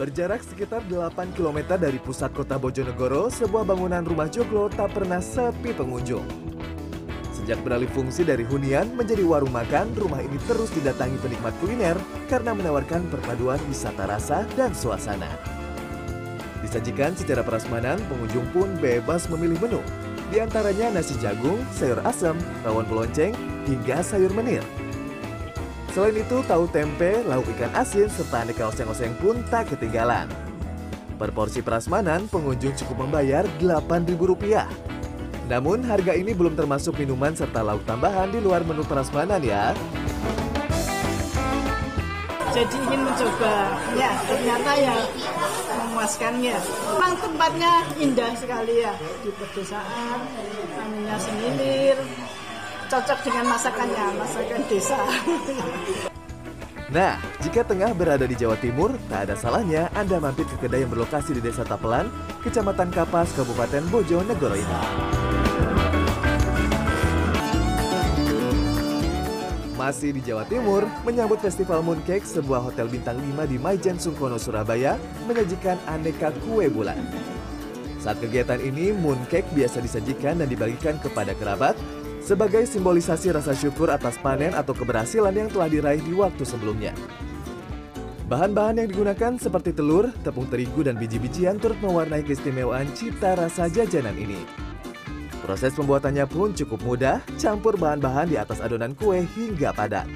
Berjarak sekitar 8 km dari pusat kota Bojonegoro, sebuah bangunan rumah joglo tak pernah sepi pengunjung. Sejak beralih fungsi dari hunian menjadi warung makan, rumah ini terus didatangi penikmat kuliner karena menawarkan perpaduan wisata rasa dan suasana. Disajikan secara prasmanan, pengunjung pun bebas memilih menu. Di antaranya nasi jagung, sayur asam, rawon pelonceng, hingga sayur menir. Selain itu, tahu tempe, lauk ikan asin, serta aneka oseng-oseng pun tak ketinggalan. Per porsi prasmanan, pengunjung cukup membayar Rp8.000. Namun, harga ini belum termasuk minuman serta lauk tambahan di luar menu prasmanan ya. Jadi ingin mencoba, ya ternyata ya memuaskannya. Memang tempatnya indah sekali ya di pedesaan, anginnya semilir, cocok dengan masakannya, masakan desa. Nah, jika tengah berada di Jawa Timur, tak ada salahnya Anda mampir ke kedai yang berlokasi di Desa Tapelan, Kecamatan Kapas, Kabupaten Bojonegoro ini. Masih di Jawa Timur, menyambut Festival Mooncake, sebuah hotel bintang 5 di Maijen Sungkono, Surabaya, menyajikan aneka kue bulan. Saat kegiatan ini, mooncake biasa disajikan dan dibagikan kepada kerabat, sebagai simbolisasi rasa syukur atas panen atau keberhasilan yang telah diraih di waktu sebelumnya. Bahan-bahan yang digunakan seperti telur, tepung terigu, dan biji-bijian turut mewarnai keistimewaan cita rasa jajanan ini. Proses pembuatannya pun cukup mudah, campur bahan-bahan di atas adonan kue hingga padat.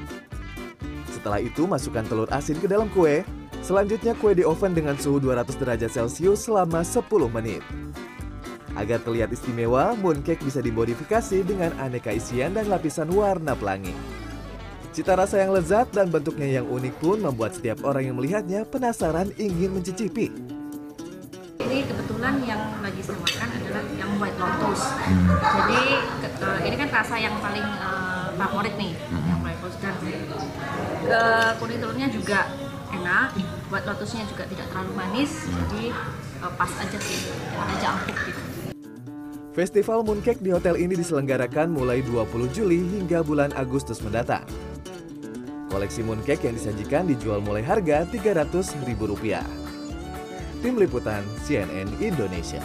Setelah itu, masukkan telur asin ke dalam kue. Selanjutnya, kue di oven dengan suhu 200 derajat Celcius selama 10 menit. Agar terlihat istimewa, mooncake bisa dimodifikasi dengan aneka isian dan lapisan warna pelangi. Cita rasa yang lezat dan bentuknya yang unik pun membuat setiap orang yang melihatnya penasaran ingin mencicipi. Ini kebetulan yang lagi saya makan adalah yang white lotus. Jadi ke- ke- ini kan rasa yang paling eh, favorit nih, yang white lotus dan ke kuning telurnya juga enak. White lotusnya juga tidak terlalu manis, jadi eh, pas aja sih, aja empuk gitu. Festival Mooncake di hotel ini diselenggarakan mulai 20 Juli hingga bulan Agustus mendatang. Koleksi mooncake yang disajikan dijual mulai harga Rp300.000. Tim Liputan CNN Indonesia.